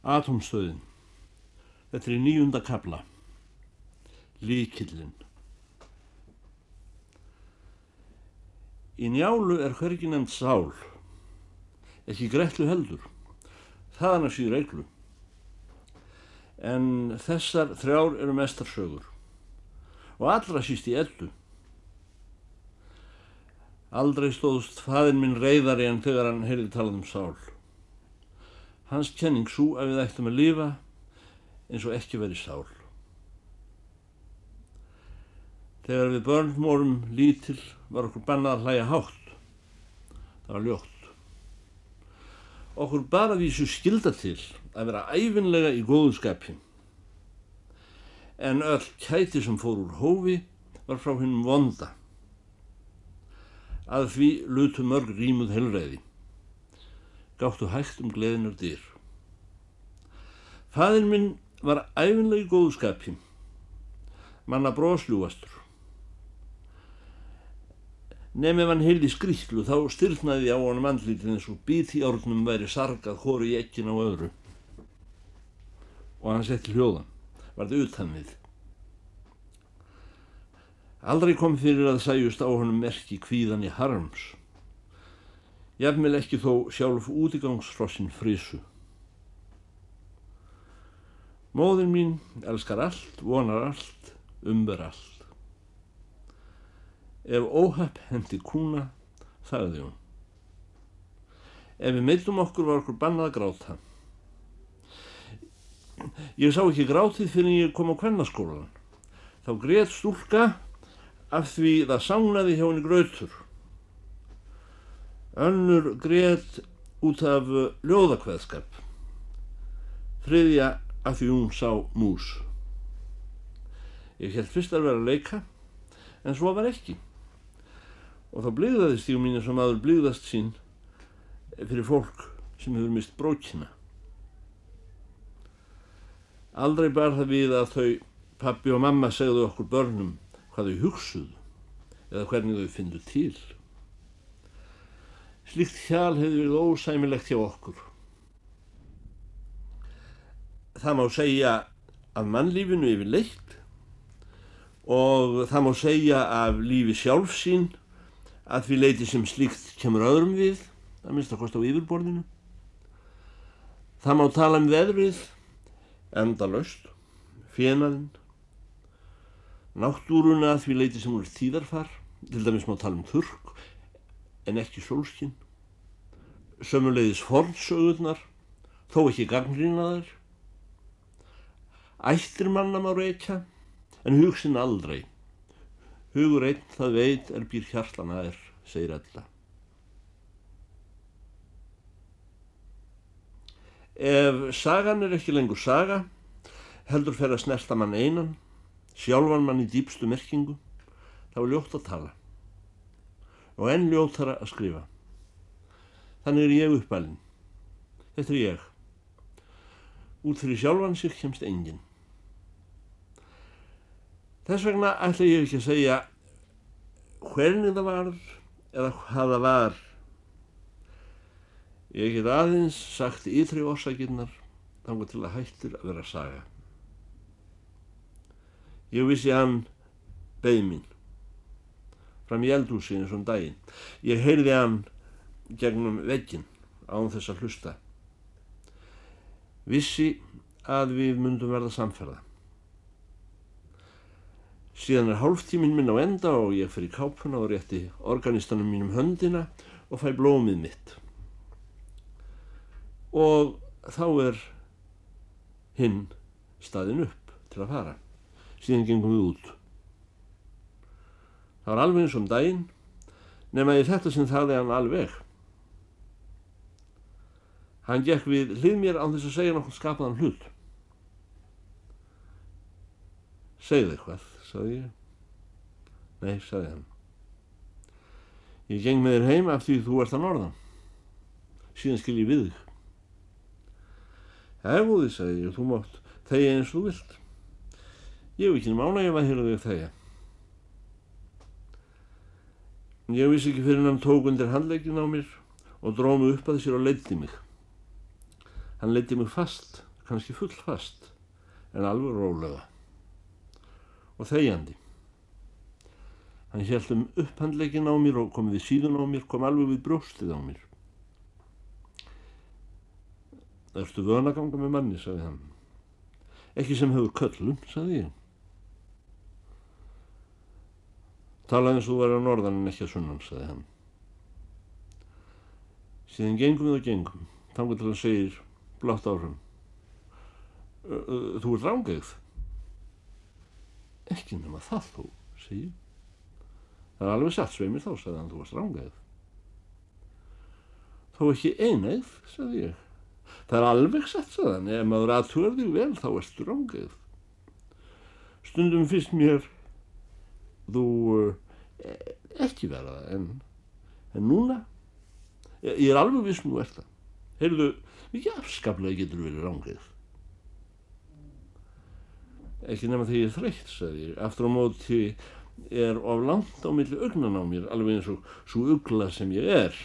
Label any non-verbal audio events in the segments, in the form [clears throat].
Atomstöðin. Þetta er nýjunda kabla. Líkillin. Í njálu er hvergi nefnd sál. Ekki greittlu heldur. Þaðan að síður eiglu. En þessar þrjár eru mestarsögur. Og allra síst í eldu. Aldrei stóðst faðin minn reyðari en þegar hann heyrði talað um sál. Hans kenning svo að við ættum að lifa eins og ekki verið sál. Þegar við börn vorum lítil var okkur bannað að hlæja hátt. Það var ljótt. Okkur bara vísu skilda til að vera æfinlega í góðu skapi. En öll kæti sem fór úr hófi var frá hinnum vonda. Að því lutu mörg rímuð helræði gáttu hægt um gleðinar dyr. Fæðin minn var æfinlega í góðu skapi, manna brósljúastur. Nefnum hann heil í skrýtlu þá styrnaði á honum andlítið eins og bít í orðnum væri sargað hóru í ekkin á öðru. Og hann setti hljóðan, varði utan við. Aldrei kom fyrir að sæjust á honum merki kvíðan í harms jafnvel ekki þó sjálf útigangsfrossin frisu. Móðin mín elskar allt, vonar allt, umber allt. Ef óhapp hendi kúna, þagði hún. Ef við meildum okkur var okkur bannað að gráta. Ég sá ekki grátið fyrir ég kom á kvennaskólan. Þá greið stúlka af því það sánaði hjá henni grautur. Önnur greiðt út af ljóðakveðskap. Þriðja að því hún sá mús. Ég held fyrst að vera að leika, en svo var ekki. Og þá blíðaðist ég mín sem aður blíðast sín fyrir fólk sem hefur mist brókina. Aldrei bar það við að þau pappi og mamma segðu okkur börnum hvað þau hugsuðu eða hvernig þau fyndu til. Slikt hjál hefur verið ósæmilegt hjá okkur. Það má segja af mannlífinu yfir leitt og það má segja af lífi sjálfsín að því leiti sem slíkt kemur öðrum við, að minnst að kosta á yfirborðinu. Það má tala um veðrið, endalöst, fjenaðinn, náttúruna að því leiti sem úr tíðarfar, til dæmis má tala um þurrk, en ekki sólskinn sömulegis fornsögurnar þó ekki gagnrýnaðar. Ættir manna má reykja en hugsin aldrei. Hugur einn það veit er býr hjartana er segir alla ef sagan er ekki lengur saga heldur fer að snerta mann einan sjálfan mann í dýpstu merkingu þá er ljótt að tala og enn ljóttara að skrifa. Þannig er ég uppalinn. Þetta er ég. Út fyrir sjálfan sig kemst engin. Þess vegna ætla ég ekki að segja hvernig það var eða hvað það var. Ég get aðeins sagt ytri orsakirnar þannig til að hættur að vera saga. Ég vissi hann beð mín fram í eldhúsi eins og um daginn. Ég heyrði hann gegnum veggin án þess að hlusta. Vissi að við myndum verða samferða. Síðan er hálftímin minn á enda og ég fer í kápuna og rétti organistanum mínum höndina og fæ blómið mitt. Og þá er hinn staðin upp til að fara. Síðan gengum við út. Það var alveg eins og um daginn, nema í þetta sem þaði hann alveg. Hann gekk við hlið mér án þess að segja nokkur skapaðan hlut. Segð eitthvað, sagði ég. Nei, sagði hann. Ég geng með þér heim af því þú ert að norðan. Síðan skil ég við þig. Hefúði, sagði ég, þú mátt þegja eins og þú vilt. Ég hef ekki mána ef að hýra þig þegja. Ég vissi ekki fyrir hann tók undir handleikin á mér og dróð mig upp að sér og leiti mig. Hann leiti mig fast, kannski full fast, en alveg rólega og þegjandi. Hann held um upphandleikin á mér og komið í síðun á mér, kom alveg við brjóstið á mér. Það erstu vöna ganga með manni, sagði hann. Ekki sem hefur köllum, sagði ég. Talaði eins og þú væri á norðan en ekki að sunnan, sagði hann. Síðan gengum við og gengum. Þannig til hann segir, blátt áfram. Þú ert rángegð. Ekki nema það þú, segi ég. Það er alveg satt sveimir þá, sagði hann, þú varst rángegð. Þó ekki einegð, sagði ég. Það er alveg satt, sagði hann, ef maður aðtúr þig vel þá erstu rángegð. Stundum finnst mér þú uh, ekki vera það, en, en núna, ég, ég er alveg viss nú er það. Heyrðu, mikið afskaplega getur verið rángegð ekki nema þegar ég er þreytt, sagði ég. Aftur á móti er of langt á milli augnan á mér, alveg eins og svo ugla sem ég er.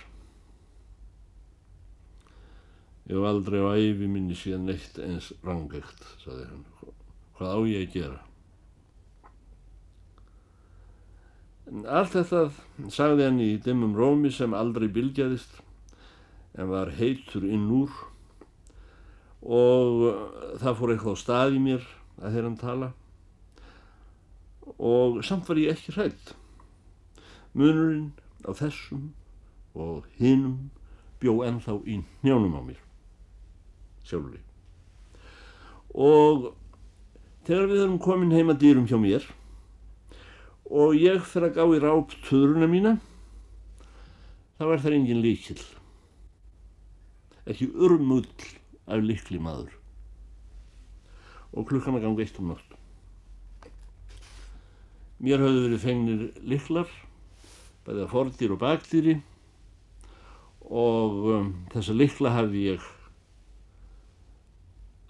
Ég hef aldrei á æfi minni síðan neitt eins rangegt, sagði hann. Hvað á ég að gera? En allt þetta sagði hann í dimmum rómi sem aldrei bylgjaðist en var heitur inn úr og það fór eitthvað á stað í mér að þeirra hann tala og samt var ég ekki hrætt. Munurinn á þessum og hinnum bjó ennþá í njánum á mér, sjálfur. Og þegar við erum komin heima dýrum hjá mér og ég að gá í ráp töðruna mína, þá er það engin líkil. Ekki urmull af líkli maður og klukkan að ganga eitt um nátt. Mér hafði verið fengnir liklar, bæðið að fordýr og bakdýri og um, þessa likla hafði ég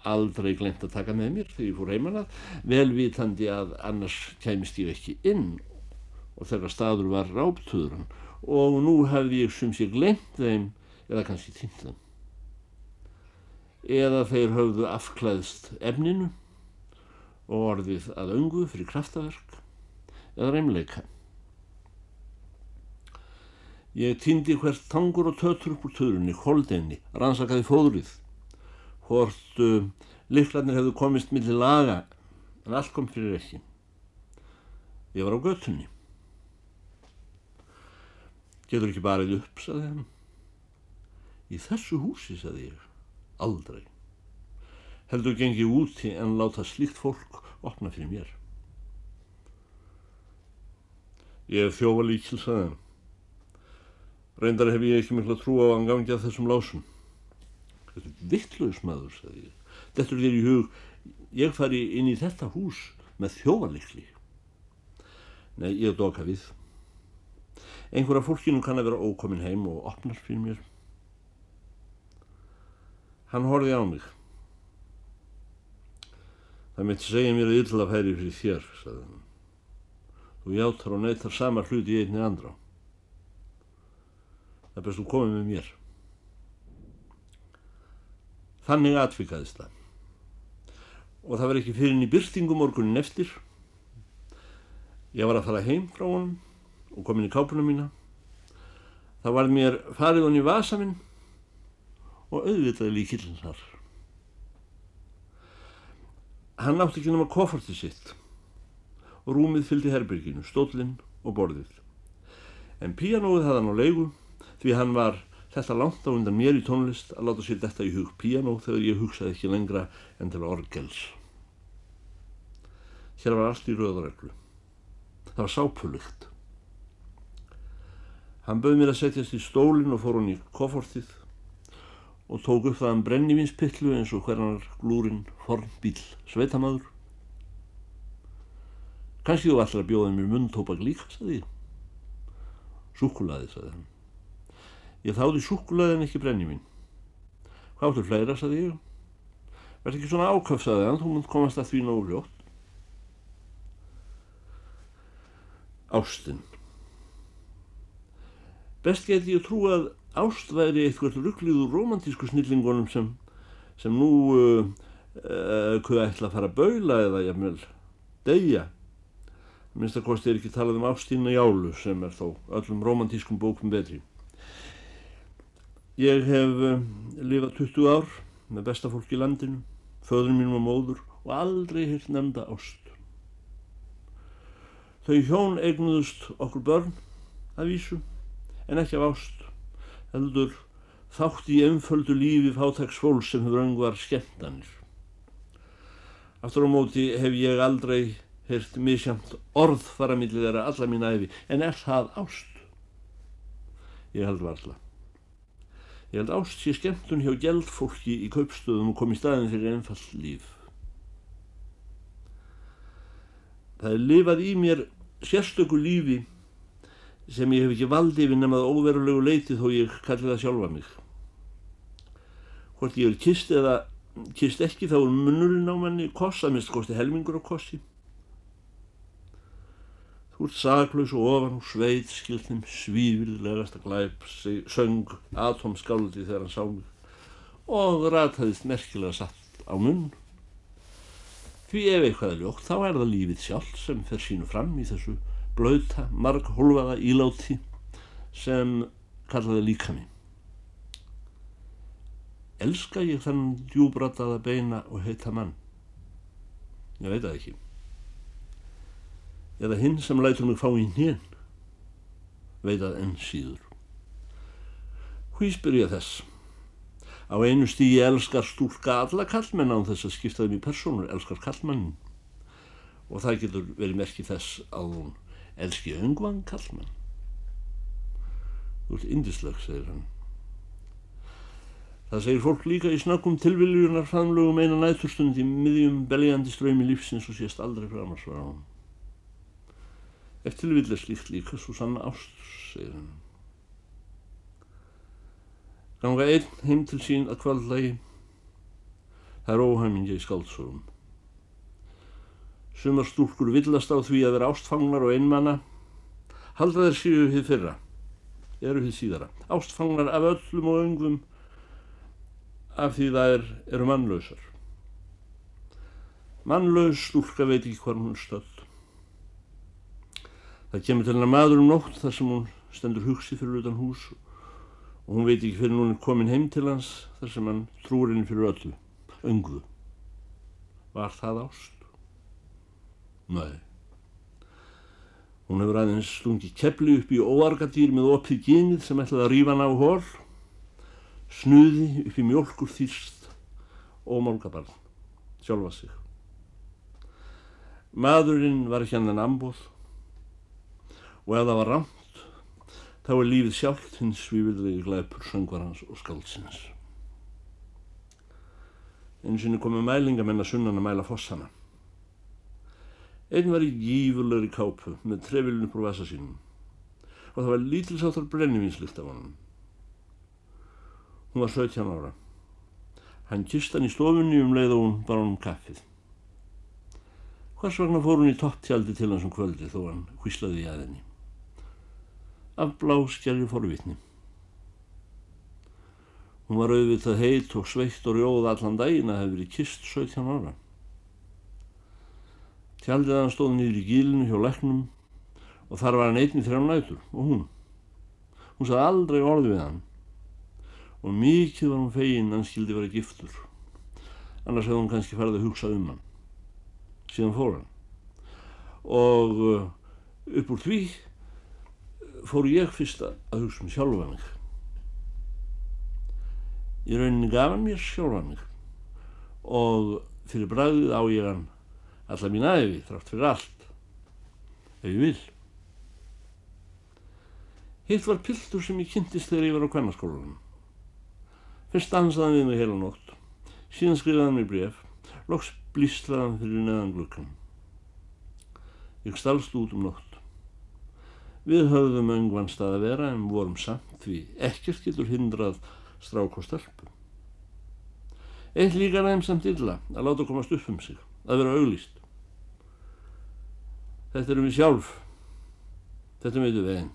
aldrei glemt að taka með mér þegar ég fór heimanað, velvitandi að annars kæmist ég ekki inn og þegar staður var ráptöðuran og nú hafði ég sem sé glemt þeim eða kannski týnt þeim. Eða þeir höfðu afklæðst efninu og orðið að öngu fyrir kraftaverk eða reymleika. Ég týndi hvert tangur og tötur upp úr töðrunni, holdeinni, rannsakaði fóðrið, hvort uh, liklarnir hefðu komist millir laga en allt kom fyrir ekki. Ég var á göttunni. Getur ekki barið upp, saði hann. Í þessu húsi, saði ég. Aldrei. Heldur gengið úti en láta slíkt fólk opna fyrir mér. Ég hef þjófa líkil, sagði hann. Reyndar hef ég ekki miklu að trúa á að að þessum lásum. Þetta er vittlaus maður, sagði ég. Þetta er þér í hug, ég fari inn í þetta hús með þjófa líkli. Nei, ég doka við. Einhverja fólkinu kann að vera ókomin heim og opnar fyrir mér. Hann horfið á mig. Það mitt segja mér að illa færi fyrir þér, sagði hann. Þú játar og neytar sama hlut í einni andra. Það best þú komið með mér. Þannig atfikaðist það. Og það var ekki fyrir inn í byrtingu morgunin eftir. Ég var að fara heim frá honum og komin í kápuna mína. Það var mér farið honni í vasa minn og auðvitaði líkillin þar. Hann átti ekki náma koffartið sitt rúmið fylgdi herbyrginu, stólinn og borðið. En píanóið hafði hann á leigu því hann var þetta langt á undan mér í tónlist að láta sér þetta í hug píanó þegar ég hugsaði ekki lengra en til orgels. Hér var allt í rauðareglu. Það var sápulugt. Hann bauð mér að setjast í stólinn og fór hann í koffortið og tók upp það um brennivinspillu eins og hvernar glúrin fornbíl sveitamadur. Kanski þú allra bjóðið mér munn-tópak líka, sagði ég. Súkulaði, sagði hann. Ég þáði súkulaði en ekki brennivinn. Hvað áttur fleira, sagði ég. Verð ekki svona áköf, sagði hann, þú munt komast að því nógu ljótt. Ástinn. Best get ég trú að ást væri eitthvað ruggliður romantísku snillingunum sem, sem nú uh, uh, hvað ætla að fara að baula eða jafnvel deyja minnst að kosti er ekki talað um Ástína Jálu sem er þó öllum romantískum bókum betri ég hef uh, lifað 20 ár með besta fólk í landinu föður mínum og móður og aldrei hirt nefnda ást þau hjón eignuðust okkur börn að vísu en ekki af ást heldur þátt í einföldu lífi fátæks fólk sem hefur öngvar skemmtanir. Aftur á móti hef ég aldrei hirt misjamt orð fara millir þeirra alla mín æfi, en er það ást? Ég held varla. Ég held ást sé skemmtun hjá gældfólki í kaupstöðum og kom í staðin fyrir einfall líf. Það er lifað í mér sérstöku lífi sem ég hef ekki valdi yfir nefnað óverulegu leiti þó ég kalli það sjálfa mig. Hvort ég er kist eða kist ekki þá er munurinn á manni kossa, minnst kosti helmingur á kossi. Þú ert saklaus og ofan og sveit skilðnum svífyrðilegasta glæp, söng atomskáldi þegar hann sá mig og rataðist merkilega satt á munn. Því ef eitthvað er ljótt þá er það lífið sjálf sem fer sínu fram í þessu blauta, marg hólfaða íláti sem kallaði líka mig. Elska ég þann djúbrataða beina og heita mann? Ég veit það ekki. Eða hinn sem lætur mig fá í hnén? Veit að enn síður. Hví spyr ég þess? Á einu stígi elskar stúlka alla kallmenn án þess að skiptaðum í persónur, elskar kallmannin. Og það getur verið merkið þess að hún elski öngvan kallmann þú ert indisleg, segir hann það segir fólk líka í snakkum tilviljunar framlögum eina nætturstund í miðjum beljandi ströymi lífsins og sést aldrei framars var á hann ef tilvill er slíkt líka svo sann ást, segir hann ganga einn heim til sín að kvaldlægi það er óhæmingja í skáldsórum Sumar stúlkur villast á því að vera ástfangnar og einmanna. Halda þeir síu hið fyrra, eru hið síðara. Ástfangnar af öllum og öngum af því það er, eru mannlausar. Mannlaus stúlka veit ekki hvað hún stöld. Það kemur til hennar maður um nótt þar sem hún stendur hugsi fyrir utan hús og hún veit ekki fyrir hún er komin heim til hans þar sem hann trúur henni fyrir öllu, önguðu. Var það ást? Nei. Hún hefur aðeins stungi kepli upp í óargadýr með opið gynið sem ætlaði að rífa hann á hól, snuði upp í mjölkur þýrst og málgabarn, sjálfa sig. Maðurinn var ekki hann en ambóð og ef það var rámt þá er lífið sjálft hins svífildegi glæpur söngvarhans og skáldsins. Einu sinni komu mælingamenn að sunnan að mæla fossana. Einn var í gífurlegri kápu með trefilinu på vasa sínum og það var lítilsáttar brennivinslikt af honum. Hún var 17 ára. Hann kist hann í stofunni um leið og hún bar honum kaffið. Hvers vegna fór hún í topptjaldi til hans um kvöldi þó hann hvíslaði í aðinni. Af bláskerri forvitni. Hún var auðvitað heit og sveitt og rjóð allan daginn að hefði verið kist 17 ára. Tjaldið hann stóð nýður í gílinu hjá leknum og þar var hann einni þrjá nætur og hún. Hún saði aldrei orði við hann og mikið var hún fegin hann skildi verið giftur. Annars hefði hún kannski farið að hugsa um hann. Síðan fór hann. Og uh, upp úr því fór ég fyrst að hugsa um sjálfa mig. Í rauninni gaf hann mér sjálfa mig og fyrir bræðið á ég hann alla mín aðevi, þrátt fyrir allt, ef ég vil. Hitt var piltur sem ég kynntist þegar ég var á kvennarskólanum. Fyrst dansaði hann við mig heila nótt, síðan skrifaði hann mér bref, loks blíslaði hann fyrir neðan glukkan. Ég stalst út um nótt. Við höfðum öngvan stað að vera en vorum samt því ekkert getur hindrað strák og stelpum. Eitt líka næm samt illa að láta komast upp um sig, að vera auglýst. Þetta erum við sjálf. Þetta veitum við einn.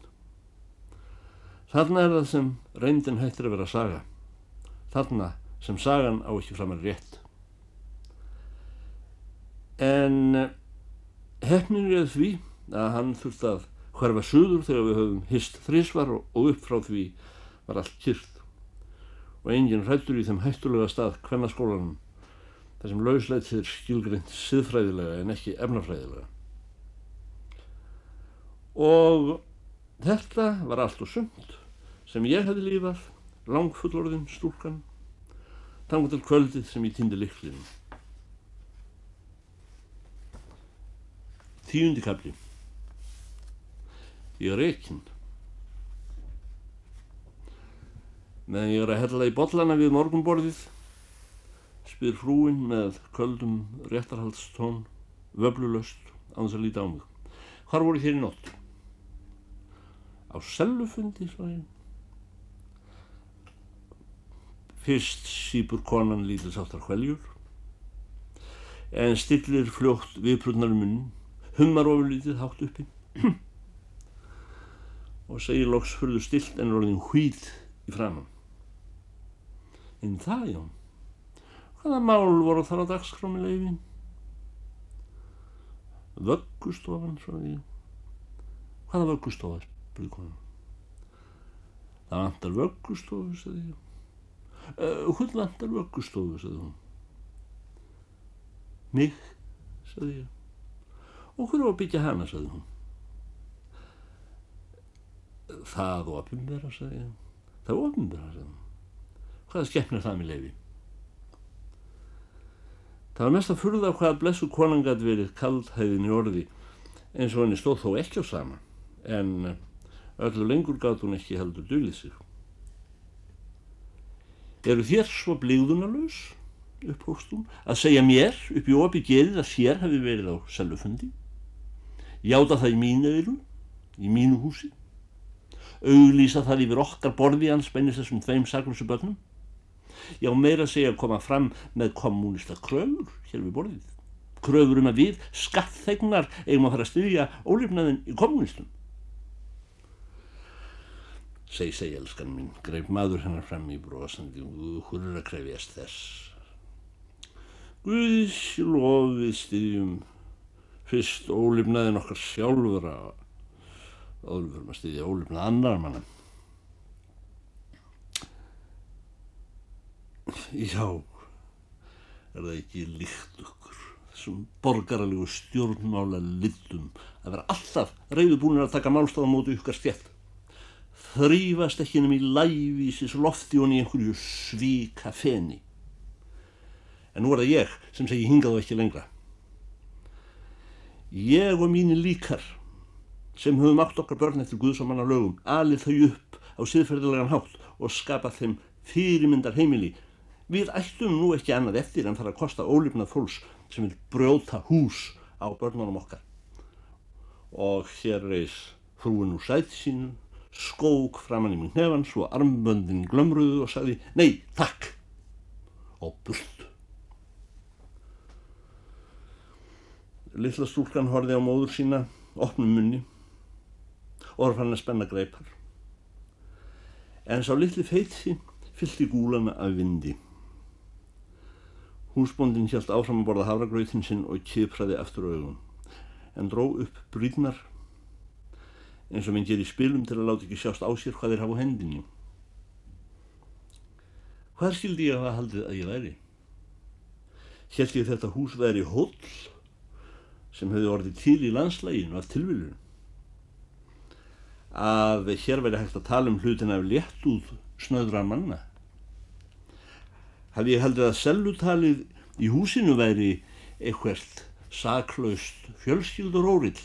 Þarna er það sem reyndin hættir að vera saga. Þarna sem sagan á ekki framar rétt. En eh, hefnin er því að hann þurfti að hverfa suður þegar við höfum hist þrísvar og, upp frá því var allt kyrkt og enginn hrættur í þeim hættulega stað kvennaskólanum þar sem lausleitt er skilgrind siðfræðilega en ekki efnafræðilega. Og þetta var allt og sumt sem ég hefði lífað, langfullorðin stúlkan, tangu til kvöldið sem ég týndi liklinu. Tíundi kapli. Er reikinn. Meðan ég er að hella í bollana við morgunborðið, spyr frúin með köldum réttarhaldstón, vöblulöst, þess að líta á mig. Hvar voru þér í nótt? Á ég. Fyrst sípur konan lítið sáttar hveljur, en stillir fljótt viðprunnar munn, hummar ofurlítið hátt uppi [clears throat] og segir loks fyrðu stilt en orðin hvít í framann. En það, já, hvaða mál voru þar á dagskrámi leifin? Vöggustofan, svarði ég. Hvaða vöggustofa, spurði konan. Það vantar vöggustofu, sagði ég. Uh, hún vantar vöggustofu, sagði hún. Mig, sagði ég. Og hverju var að byggja hana, sagði hún. Það sagði ég. Það opinbera, sagði hún. Hvaða skeppnir það með leiði? Það var mest að furða hvaða blessu konan gæti verið kaldhæðin í orði eins og henni stóð þó ekki á sama en öllu lengur gæti hún ekki heldur dölið sig. Eru þér svo blíðunarlaus, upphóst hún, að segja mér upp í opi gerið að þér hefði verið á seljufundi? Játa það í mínu eiru, í mínu húsi? Auglýsa það yfir okkar borði hans beinist þessum tveim saklusu börnum? Já, meira segja að koma fram með kommunista kröfur hér við borðið. Kröfur um að við, skattþegnar, eigum að fara að styðja ólifnaðin í kommunistum. Seg, seg, elskan mín, greip maður hennar fram í brosandi og hún er að krefjast þess. Guðs lofið styðjum fyrst ólifnaðin okkar sjálfur að áður fyrir að styðja ólifnað annar manna. Já, er það ekki líkt okkur, þessum borgaralegu stjórnmála litum að vera alltaf reyðubúinir að taka málstafan móti ykkar stjætt. Þrýfast ekki nefnum í lævísis lofti og í einhverju svíka feni. En nú er það ég sem segi hingað og ekki lengra. Ég og mínu líkar sem höfum átt okkar börn eftir Guðsamanna lögum, alið þau upp á siðferðilegan hátt og skapað þeim fyrirmyndar heimili Við ættum nú ekki annað eftir en fara að kosta ólifnað fólks sem vil brjóta hús á börnunum okkar. Og hér reys frúin úr sæti sínu, skók framann í minn nefn, svo armböndin glömruðu og sagði Nei, takk! Og burt. Lilla stúlkan horfi á móður sína, opnum munni og var fann að spenna greipar. En sá litli feiti fyllt í gúlana af vindi. Húsbóndin hjælt áfram að borða havragrautin sinn og kipraði aftur augun, en dró upp brýðnar eins og minn ger í spilum til að láta ekki sjást á sér hvað þeir hafa á hendinni. Hvað skildi ég að hafa haldið að ég væri? Hjælt ég þetta hús væri hóll sem hefði orðið til í landslæginu af tilviljun. Að hér veri hægt að tala um hlutin af léttúð snöðra manna hafði ég haldið að sellutalið í húsinu væri eitthvert saklaust fjölskyldur órill,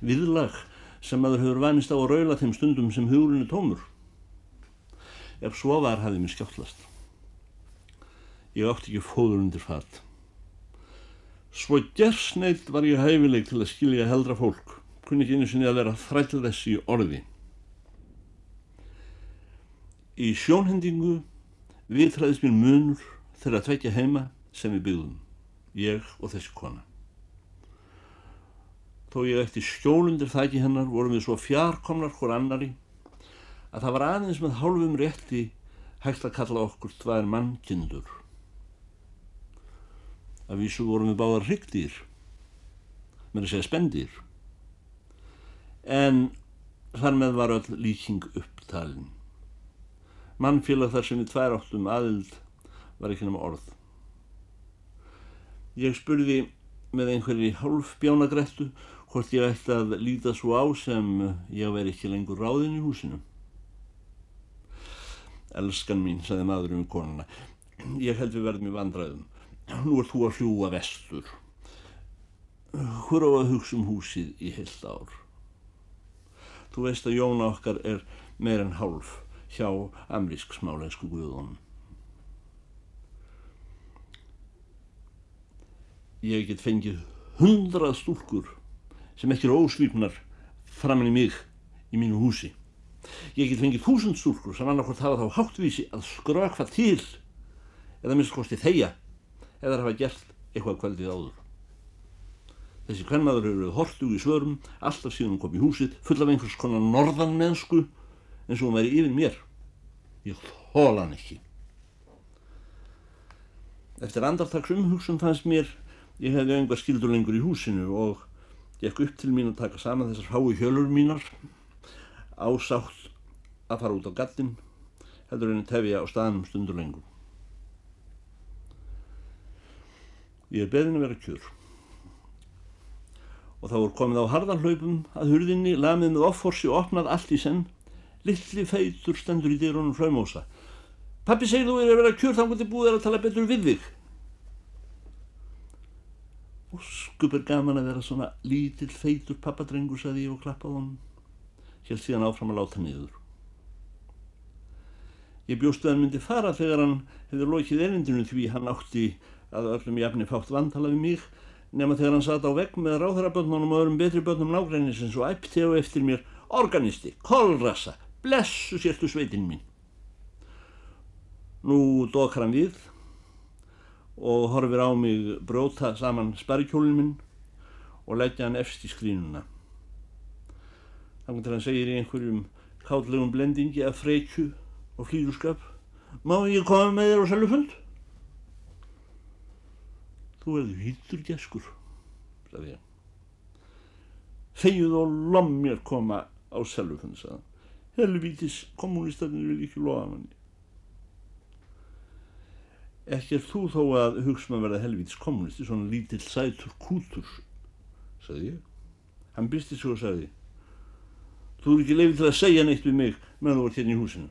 viðlag sem maður hefur vanist á að raula þeim stundum sem hugurinn er tómur. Ef svo var hafði mér skjáttlast. Ég átti ekki fóður undir fatt. Svo gersneilt var ég hæfileg til að skilja heldra fólk, kunni ekki einu sinni að vera þræll þessi orði. Í sjónhendingu Viðtræðist mér munur þegar að tvekja heima sem við byggðum, ég og þessi kona. Þó ég eftir skjólundir þæki hennar vorum við svo fjarkomnar hver annari að það var aðeins með hálfum rétti hægt að kalla okkur tvær mannkindur. Að vísu vorum við báðar hrygdir mér að segja spendir. En þar með var öll líking upptalinn. Mannfélag þar sem við tvær áttum aðild var ekki nema orð. Ég spurði með einhverji hálf bjánagrættu hvort ég ætti að líta svo á sem ég veri ekki lengur ráðin í húsinu. Elskan mín, sagði maður um konuna, ég held við verðum í vandræðum. Nú er þú að hljúa vestur. Hvor á að hugsa um húsið í heilt ár? Þú veist að Jóna okkar er meir en hálf hjá amrísk smálensku guðunum. Ég get fengið hundrað stúlkur sem ekki eru ósvífnar framann í mig í mínu húsi. Ég get fengið þúsund stúlkur sem annarkort hafa þá háttvísi að skrökfa til eða minnst kosti þeia eða hafa gert eitthvað kvöldið áður. Þessi kvennmaður eru hortug í svörum, alltaf síðan hún kom í húsið, full af einhvers konar norðanmennsku eins og hún væri yfir mér. Ég hóla hann ekki. Eftir andartags umhugsun fannst mér ég hefði einhver skildur lengur í húsinu og gekk upp til mín að taka saman þessar hái hjölur mínar ásátt að fara út á gattin heldur henni tefja á staðnum stundur lengur. Ég er beðin að vera kjör og þá er komið á harðanhlaupum að hurðinni, lamið með offorsi og opnað allt í senn, litli feitur stendur í dyrunum hlaumósa. Pappi segir þú er að vera kjör þá getur búið að tala betur við þig. Og skup er gaman að vera svona lítill feitur pappadrengur, sagði ég og klappaði honum held síðan áfram að láta niður. Ég bjóstu að hann myndi fara þegar hann hefði lokið erindinu því hann átti að öllum jafni fátt vantala við mig nema þegar hann satt á vegg með ráðharaböndunum og öðrum betri böndum nágrænisins og æpti á eftir mér organisti, kolrasa, blessu sérstu sveitin mín. Nú dokar hann við og horfir á mig bróta saman sparikjólinn minn og leggja hann efst í skrínuna. Þannig til hann segir í einhverjum kállegum blendingi af freykju og flýðurskap Má ég koma með þér á sæluföld? Þú verður hýttur geskur, sagði ég. Þegjuð og lom mér koma á sæluföld, sagði hann. Helvítis kommunistarnir vil ekki loða manni. Ekki er þú þó að hugsa maður um verða helvítis kommunisti, svona lítill sætur kútur, sagði ég. Hann byrsti svo og sagði Þú eru ekki leifið til að segja neitt við mig meðan þú vart hérna í húsinu.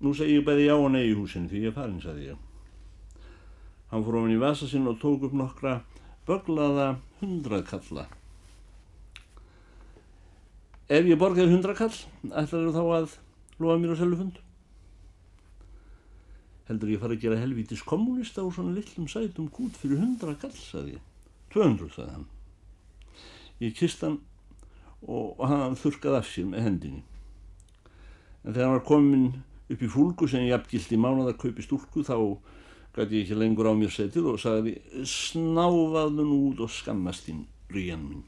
Nú segi ég bæði já og nei í húsinu því ég er farin, sagði ég. Hann fór ofin í vasa sinn og tók upp nokkra börglaða hundraðkalla. Ef ég borgaði hundrakall, ætlar þú þá að lofa mér á selufund? Heldur ég fara að gera helvítis kommunista og svona lillum sætum gút fyrir hundrakall, sagði ég. 200, sagði hann. Ég kist hann og hann þurkaði af sér með hendinni. En þegar hann var komin upp í fúlgu sem ég apgildi mánuð að kaupi stúlku þá gæti ekki lengur á mér setið og sagði snáfaðu nú út og skammast þín ríjan mín.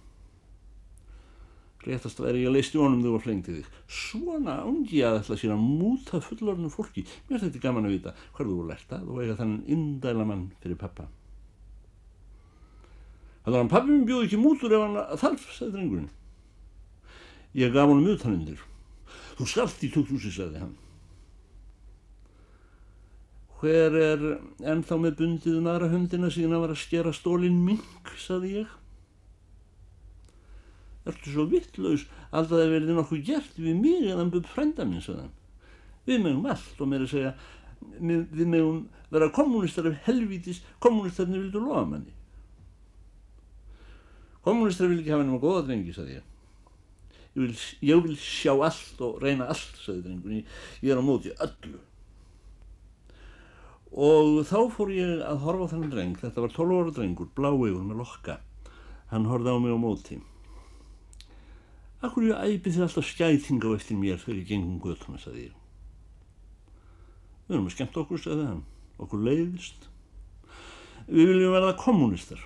Réttast væri ég að leisti honum þegar þú flengti þig. Svona ángi að ætla sér að múta fullorðinu fólki. Mér þetta er gaman að vita hvað þú lært að og eiga þannig indæla mann fyrir pappa. Þannig að pappi minn bjóð ekki mútur ef hann þarf, sagði drengurinn. Ég gaf honum utanundir. Þú skalt í tókthúsi, sagði hann. Hver er ennþá með bundið um aðra hundina síðan að var að skera stólinn mink, sagði ég. Ertu svo vittlaus að það verið nokkuð gert við mig en hann búið frænda minn, sagði hann. Við megum allt og mér að segja, við megum vera kommunistar af helvítis, kommunistarnir vildu loða manni. Kommunistar vil ekki hafa nema góða drengi, sagði ég ég vil, ég vil sjá allt og reyna allt, sagði drengunni, ég er á móti öllu. Og þá fór ég að horfa á þennan dreng, þetta var 12 ára drengur, bláegur með lokka, hann horfði á mig á móti. Akkur ég æpi þið alltaf skæting á eftir mér þegar ég gengum göttuna, sagði ég. Við erum að skemmt okkur, sagði hann, okkur leiðist. Við viljum verða kommunistar.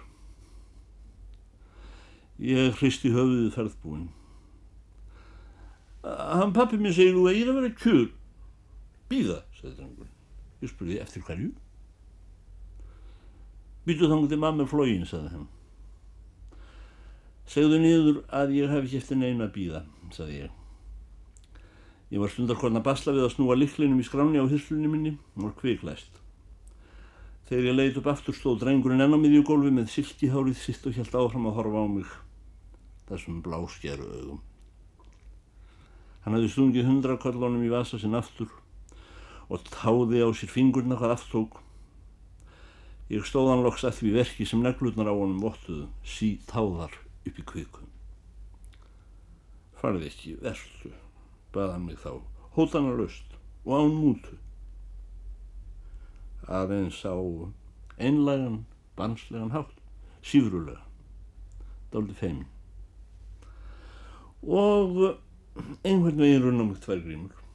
Ég hristi höfuðið ferðbúinn. Hann pappi minn segir þú að ég er að vera kjör. Býða, sagði drengurinn. Ég spurði eftir hverju. Býtu þangu til mamma flógin, sagði hann. Segðu niður að ég hef ekki eftir neina að býða, saði ég. Ég var stundarkorn að basla við að snúa liklinum í skráni á hyrslunni minni og var kviklæst. Þegar ég leiðt upp aftur stóð drengurinn enn á miðjugólfi með silkihárið sitt og helt áfram að horfa á mig þessum bláskeru augum. Hann hafði stungið hundrakollónum í vasa sinn aftur og táði á sér fingurna hvað aftók. Ég stóðan loks að því verki sem neglutnar á honum vottuðu, sí táðar upp í kviku. Farði ekki, verðu, baðan mig þá, hótana löst og án mútu. Aðeins á einlægan, banslegan hátt, sífrulega, dáliti feimin. Og einhvern veginn runna mig tvær grímur.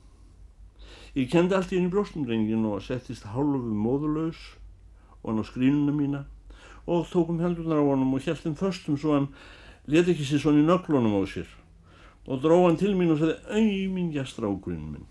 Ég kendi allt í henni brjóstumrengin og settist hálfu móðulegs og hann á skrínuna mína og tókum hendurnar á honum og hjæltum förstum svo hann leti ekki sér svona í nöglunum á sér og dróð hann til mín og sagði auðmingja strákurinn minn